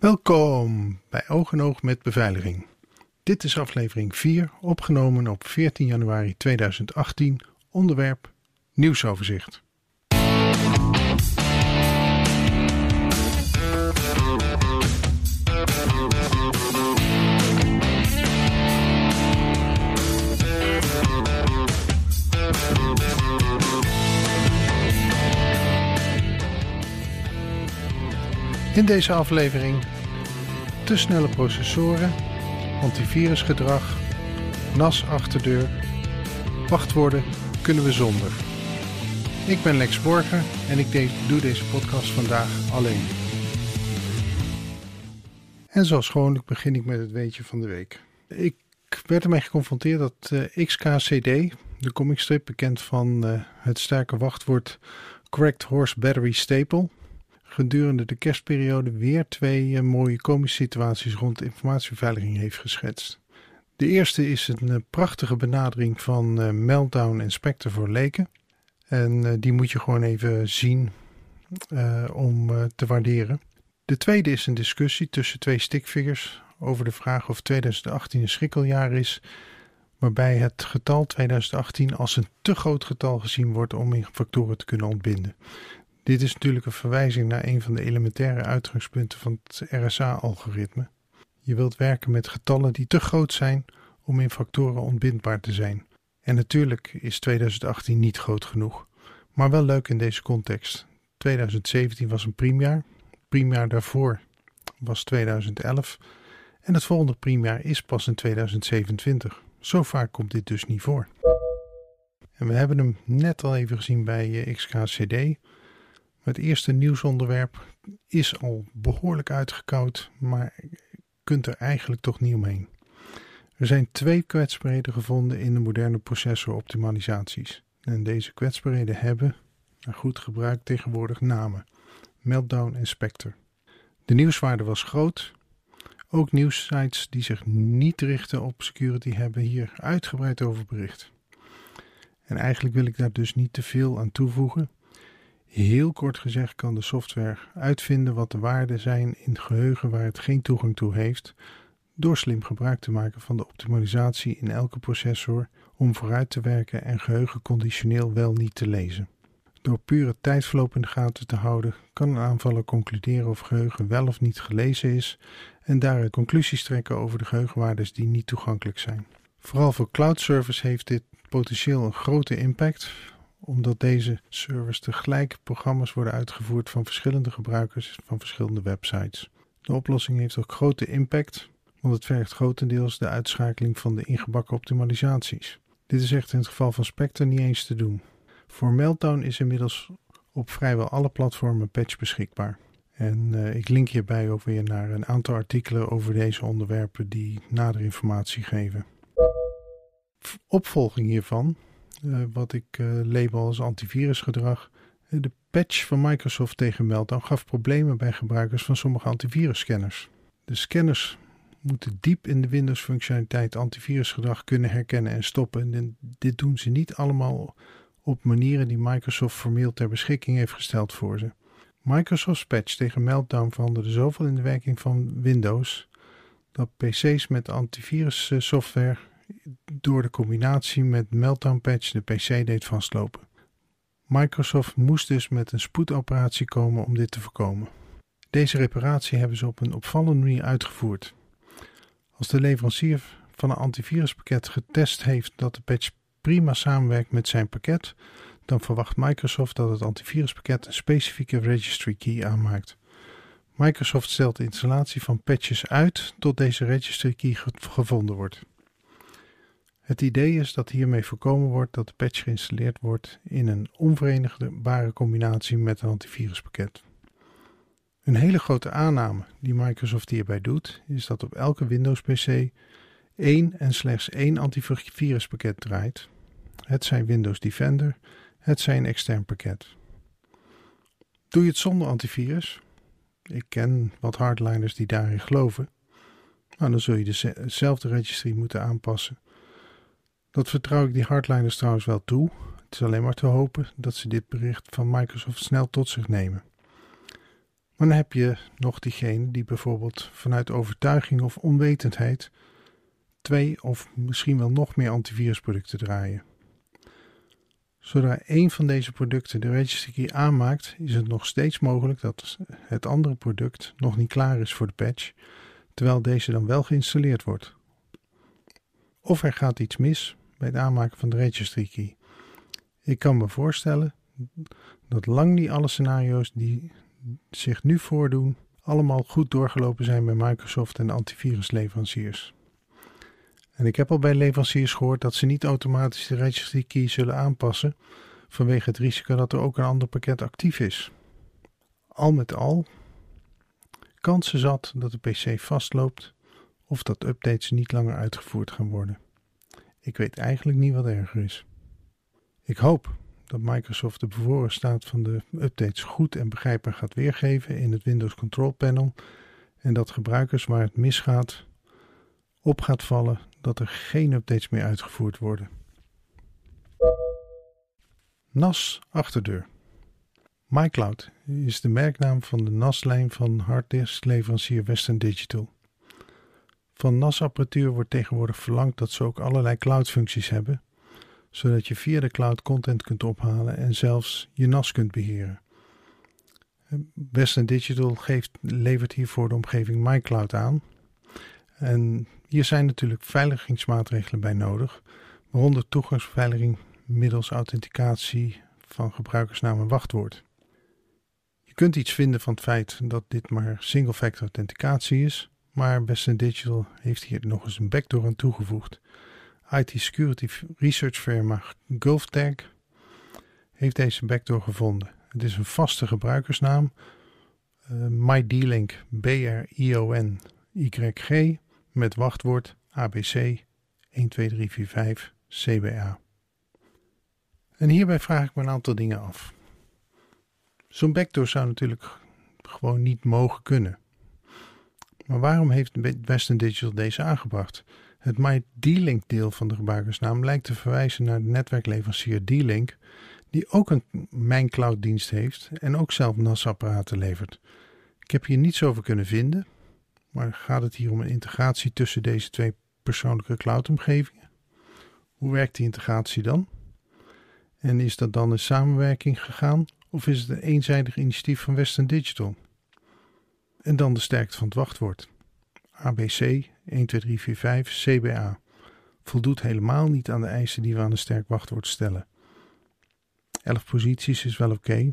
Welkom bij Oog en Oog met Beveiliging. Dit is aflevering 4, opgenomen op 14 januari 2018, onderwerp nieuwsoverzicht. In deze aflevering te snelle processoren, antivirusgedrag, NAS achterdeur, wachtwoorden kunnen we zonder. Ik ben Lex Borger en ik doe deze podcast vandaag alleen. En zoals gewoonlijk begin ik met het weetje van de week. Ik werd ermee geconfronteerd dat uh, XKCD, de comicstrip bekend van uh, het sterke wachtwoord Correct Horse Battery Staple, gedurende de kerstperiode weer twee uh, mooie komische situaties rond informatiebeveiliging heeft geschetst. De eerste is een uh, prachtige benadering van uh, Meltdown en Spectre voor leken. En die moet je gewoon even zien om te waarderen. De tweede is een discussie tussen twee stickfigures over de vraag of 2018 een schrikkeljaar is, waarbij het getal 2018 als een te groot getal gezien wordt om in factoren te kunnen ontbinden. Dit is natuurlijk een verwijzing naar een van de elementaire uitgangspunten van het RSA-algoritme. Je wilt werken met getallen die te groot zijn om in factoren ontbindbaar te zijn. En natuurlijk is 2018 niet groot genoeg, maar wel leuk in deze context. 2017 was een priemjaar, priemjaar daarvoor was 2011 en het volgende priemjaar is pas in 2027. Zo vaak komt dit dus niet voor. En we hebben hem net al even gezien bij eh, XKCD. Het eerste nieuwsonderwerp is al behoorlijk uitgekoud, maar kunt er eigenlijk toch niet omheen. Er zijn twee kwetsbaarheden gevonden in de moderne processoroptimalisaties. En deze kwetsbaarheden hebben, naar goed gebruik tegenwoordig, namen: Meltdown en Spectre. De nieuwswaarde was groot. Ook nieuwssites die zich niet richten op security hebben hier uitgebreid over bericht. En eigenlijk wil ik daar dus niet te veel aan toevoegen. Heel kort gezegd kan de software uitvinden wat de waarden zijn in geheugen waar het geen toegang toe heeft, door slim gebruik te maken van de optimalisatie in elke processor om vooruit te werken en geheugen conditioneel wel niet te lezen. Door pure tijdverloop in de gaten te houden, kan een aanvaller concluderen of geheugen wel of niet gelezen is en daaruit conclusies trekken over de geheugenwaardes die niet toegankelijk zijn. Vooral voor cloud service heeft dit potentieel een grote impact, omdat deze servers tegelijk programma's worden uitgevoerd van verschillende gebruikers van verschillende websites. De oplossing heeft ook grote impact, want het vergt grotendeels de uitschakeling van de ingebakken optimalisaties. Dit is echt in het geval van Spectre niet eens te doen. Voor Meltdown is inmiddels op vrijwel alle platformen patch beschikbaar. En uh, ik link hierbij ook weer naar een aantal artikelen over deze onderwerpen die nader informatie geven. Opvolging hiervan wat ik uh, label als antivirusgedrag. De patch van Microsoft tegen Meltdown gaf problemen bij gebruikers van sommige antivirusscanners. De scanners moeten diep in de Windows-functionaliteit antivirusgedrag kunnen herkennen en stoppen. En dit doen ze niet allemaal op manieren die Microsoft formeel ter beschikking heeft gesteld voor ze. Microsoft's patch tegen Meltdown veranderde zoveel in de werking van Windows dat PC's met antivirussoftware door de combinatie met Meltdown Patch de PC deed vastlopen. Microsoft moest dus met een spoedoperatie komen om dit te voorkomen. Deze reparatie hebben ze op een opvallende manier uitgevoerd. Als de leverancier van een antiviruspakket getest heeft dat de patch prima samenwerkt met zijn pakket, dan verwacht Microsoft dat het antiviruspakket een specifieke registry key aanmaakt. Microsoft stelt de installatie van patches uit tot deze registry key gevonden wordt. Het idee is dat hiermee voorkomen wordt dat de patch geïnstalleerd wordt in een onverenigbare combinatie met een antiviruspakket. Een hele grote aanname die Microsoft hierbij doet, is dat op elke Windows-PC één en slechts één antiviruspakket draait. Het zijn Windows Defender, het zijn een extern pakket. Doe je het zonder antivirus? Ik ken wat hardliners die daarin geloven. Nou, dan zul je dezelfde registry moeten aanpassen dat vertrouw ik die hardliners trouwens wel toe. Het is alleen maar te hopen dat ze dit bericht van Microsoft snel tot zich nemen. Maar dan heb je nog diegene die bijvoorbeeld vanuit overtuiging of onwetendheid twee of misschien wel nog meer antivirusproducten draaien. Zodra één van deze producten de registry key aanmaakt, is het nog steeds mogelijk dat het andere product nog niet klaar is voor de patch, terwijl deze dan wel geïnstalleerd wordt. Of er gaat iets mis bij het aanmaken van de registry key. Ik kan me voorstellen dat lang niet alle scenario's die zich nu voordoen, allemaal goed doorgelopen zijn bij Microsoft en de antivirusleveranciers. En ik heb al bij leveranciers gehoord dat ze niet automatisch de registry key zullen aanpassen vanwege het risico dat er ook een ander pakket actief is. Al met al, kansen zat dat de PC vastloopt of dat updates niet langer uitgevoerd gaan worden. Ik weet eigenlijk niet wat erger is. Ik hoop dat Microsoft de bevoren staat van de updates goed en begrijpbaar gaat weergeven in het Windows Control Panel en dat gebruikers waar het misgaat op gaat vallen dat er geen updates meer uitgevoerd worden. NAS achterdeur. MyCloud is de merknaam van de NAS-lijn van harddisk-leverancier Western Digital. Van NAS-apparatuur wordt tegenwoordig verlangd dat ze ook allerlei cloud-functies hebben, zodat je via de cloud content kunt ophalen en zelfs je NAS kunt beheren. Western Digital geeft, levert hiervoor de omgeving MyCloud aan. En hier zijn natuurlijk veiligingsmaatregelen bij nodig, waaronder toegangsbeveiliging middels authenticatie van gebruikersnaam en wachtwoord. Je kunt iets vinden van het feit dat dit maar single-factor authenticatie is, maar Western Digital heeft hier nog eens een backdoor aan toegevoegd. IT security research firma GulfTag heeft deze backdoor gevonden. Het is een vaste gebruikersnaam, uh, MyD-Link BRION YG met wachtwoord ABC 12345 CBA. En hierbij vraag ik me een aantal dingen af. Zo'n backdoor zou natuurlijk gewoon niet mogen kunnen. Maar waarom heeft Western Digital deze aangebracht? Het MyD-Link deel van de gebruikersnaam lijkt te verwijzen naar de netwerkleverancier D-Link, die ook een MijnCloud dienst heeft en ook zelf NAS-apparaten levert. Ik heb hier niets over kunnen vinden, maar gaat het hier om een integratie tussen deze twee persoonlijke cloudomgevingen? Hoe werkt die integratie dan? En is dat dan een samenwerking gegaan of is het een eenzijdig initiatief van Western Digital? En dan de sterkte van het wachtwoord. ABC 12345 CBA voldoet helemaal niet aan de eisen die we aan een sterk wachtwoord stellen. 11 posities is wel oké,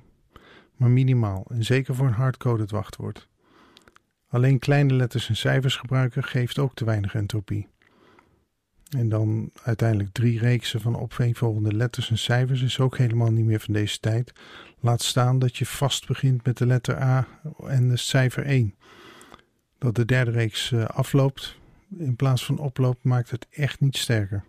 maar minimaal en zeker voor een hardcoded wachtwoord. Alleen kleine letters en cijfers gebruiken geeft ook te weinig entropie. En dan uiteindelijk drie reeksen van opeenvolgende letters en cijfers is ook helemaal niet meer van deze tijd. Laat staan dat je vast begint met de letter A en de cijfer 1. Dat de derde reeks eh, afloopt in plaats van oploopt maakt het echt niet sterker.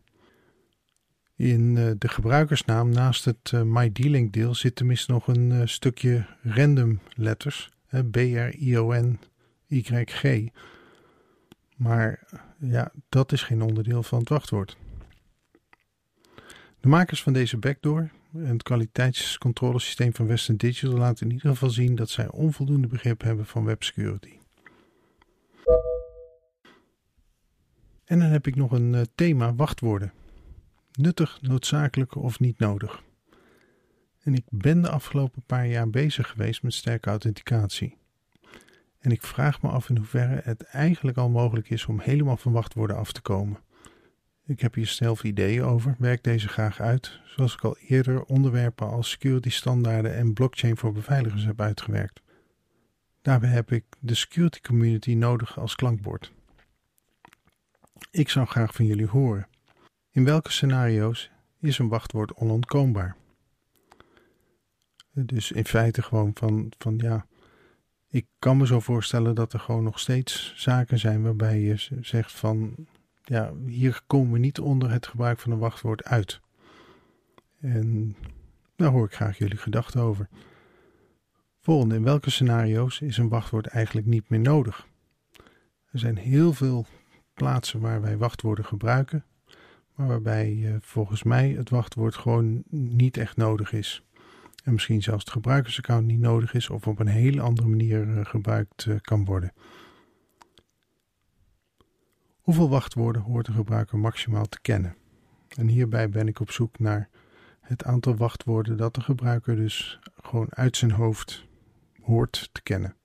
In eh, de gebruikersnaam naast het uh, MyD-Link deel zit tenminste nog een stukje random letters. B, R, I, O, N, YG. Maar ja, dat is geen onderdeel van het wachtwoord. De makers van deze backdoor en het kwaliteitscontrolesysteem van Western Digital laten in ieder geval zien dat zij onvoldoende begrip hebben van websecurity. En dan heb ik nog een uh, thema wachtwoorden. Nuttig, noodzakelijk of niet nodig. En ik ben de afgelopen paar jaar bezig geweest met sterke authenticatie. En ik vraag me af in hoeverre het eigenlijk al mogelijk is om helemaal van wachtwoorden af te komen. Ik heb hier zelf ideeën over, werk deze graag uit, zoals ik al eerder onderwerpen als security standaarden en blockchain voor beveiligers heb uitgewerkt. Daarbij heb ik de security community nodig als klankbord. Ik zou graag van jullie horen. In welke scenario's is een wachtwoord onontkoombaar? Dus in feite gewoon van, van ja, ik kan me zo voorstellen dat er gewoon nog steeds zaken zijn waarbij je zegt van ja, hier komen we niet onder het gebruik van een wachtwoord uit. En daar hoor ik graag jullie gedachten over. Volgende, in welke scenario's is een wachtwoord eigenlijk niet meer nodig? Er zijn heel veel plaatsen waar wij wachtwoorden gebruiken, maar waarbij uh, volgens mij het wachtwoord gewoon niet echt nodig is. En misschien zelfs het gebruikersaccount niet nodig is of op een hele andere manier gebruikt kan worden. Hoeveel wachtwoorden hoort een gebruiker maximaal te kennen? En hierbij ben ik op zoek naar het aantal wachtwoorden dat de gebruiker dus gewoon uit zijn hoofd hoort te kennen.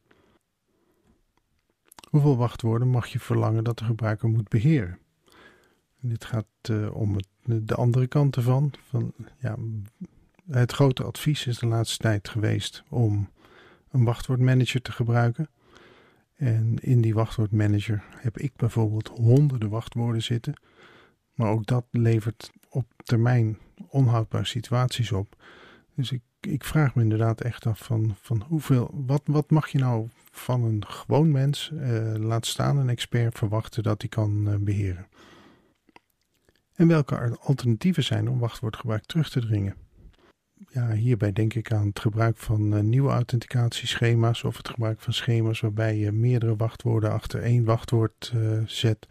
Hoeveel wachtwoorden mag je verlangen dat de gebruiker moet beheren? En dit gaat uh, om de andere kant ervan. Van, ja, het grote advies is de laatste tijd geweest om een wachtwoordmanager te gebruiken. En in die wachtwoordmanager heb ik bijvoorbeeld honderden wachtwoorden zitten. Maar ook dat levert op termijn onhoudbare situaties op. Dus ik, ik vraag me inderdaad echt af van, van hoeveel, wat, wat mag je nou van een gewoon mens, uh, laat staan een expert, verwachten dat hij kan uh, beheren? En welke alternatieven zijn om wachtwoordgebruik terug te dringen? Ja, hierbij denk ik aan het gebruik van uh, nieuwe authenticatieschema's of het gebruik van schema's waarbij je meerdere wachtwoorden achter één wachtwoord zet.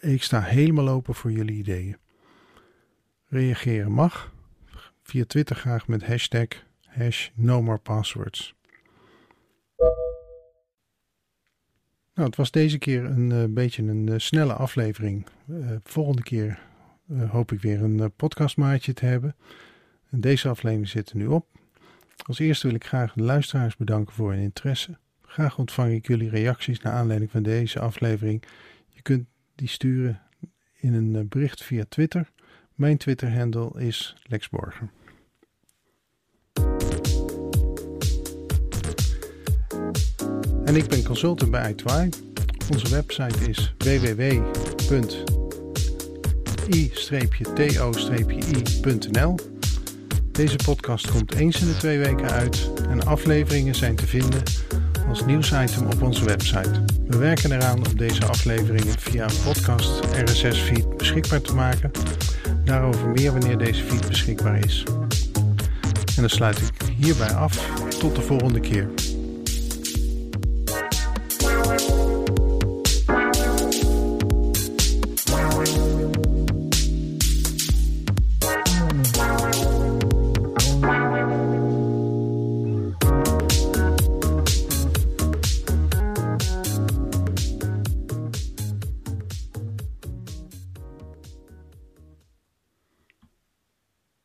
Ik sta helemaal open voor jullie ideeën. Reageren mag. Via Twitter graag met hashtag hash no. Nou, het was deze keer een uh, beetje een snelle aflevering. Volgende keer hoop ik weer een podcastmaatje te hebben. Deze aflevering zit er nu op. Als eerste wil ik graag de luisteraars bedanken voor hun interesse. Graag ontvang ik jullie reacties naar aanleiding van deze aflevering. Je kunt die sturen in een bericht via Twitter. Mijn Twitter-handle is Lexborger. En ik ben consultant bij i Onze website is www.i-to-i.nl. Deze podcast komt eens in de twee weken uit en afleveringen zijn te vinden als nieuwsitem op onze website. We werken eraan om deze afleveringen via een podcast RSS-feed beschikbaar te maken. Daarover meer wanneer deze feed beschikbaar is. En dan sluit ik hierbij af. Tot de volgende keer.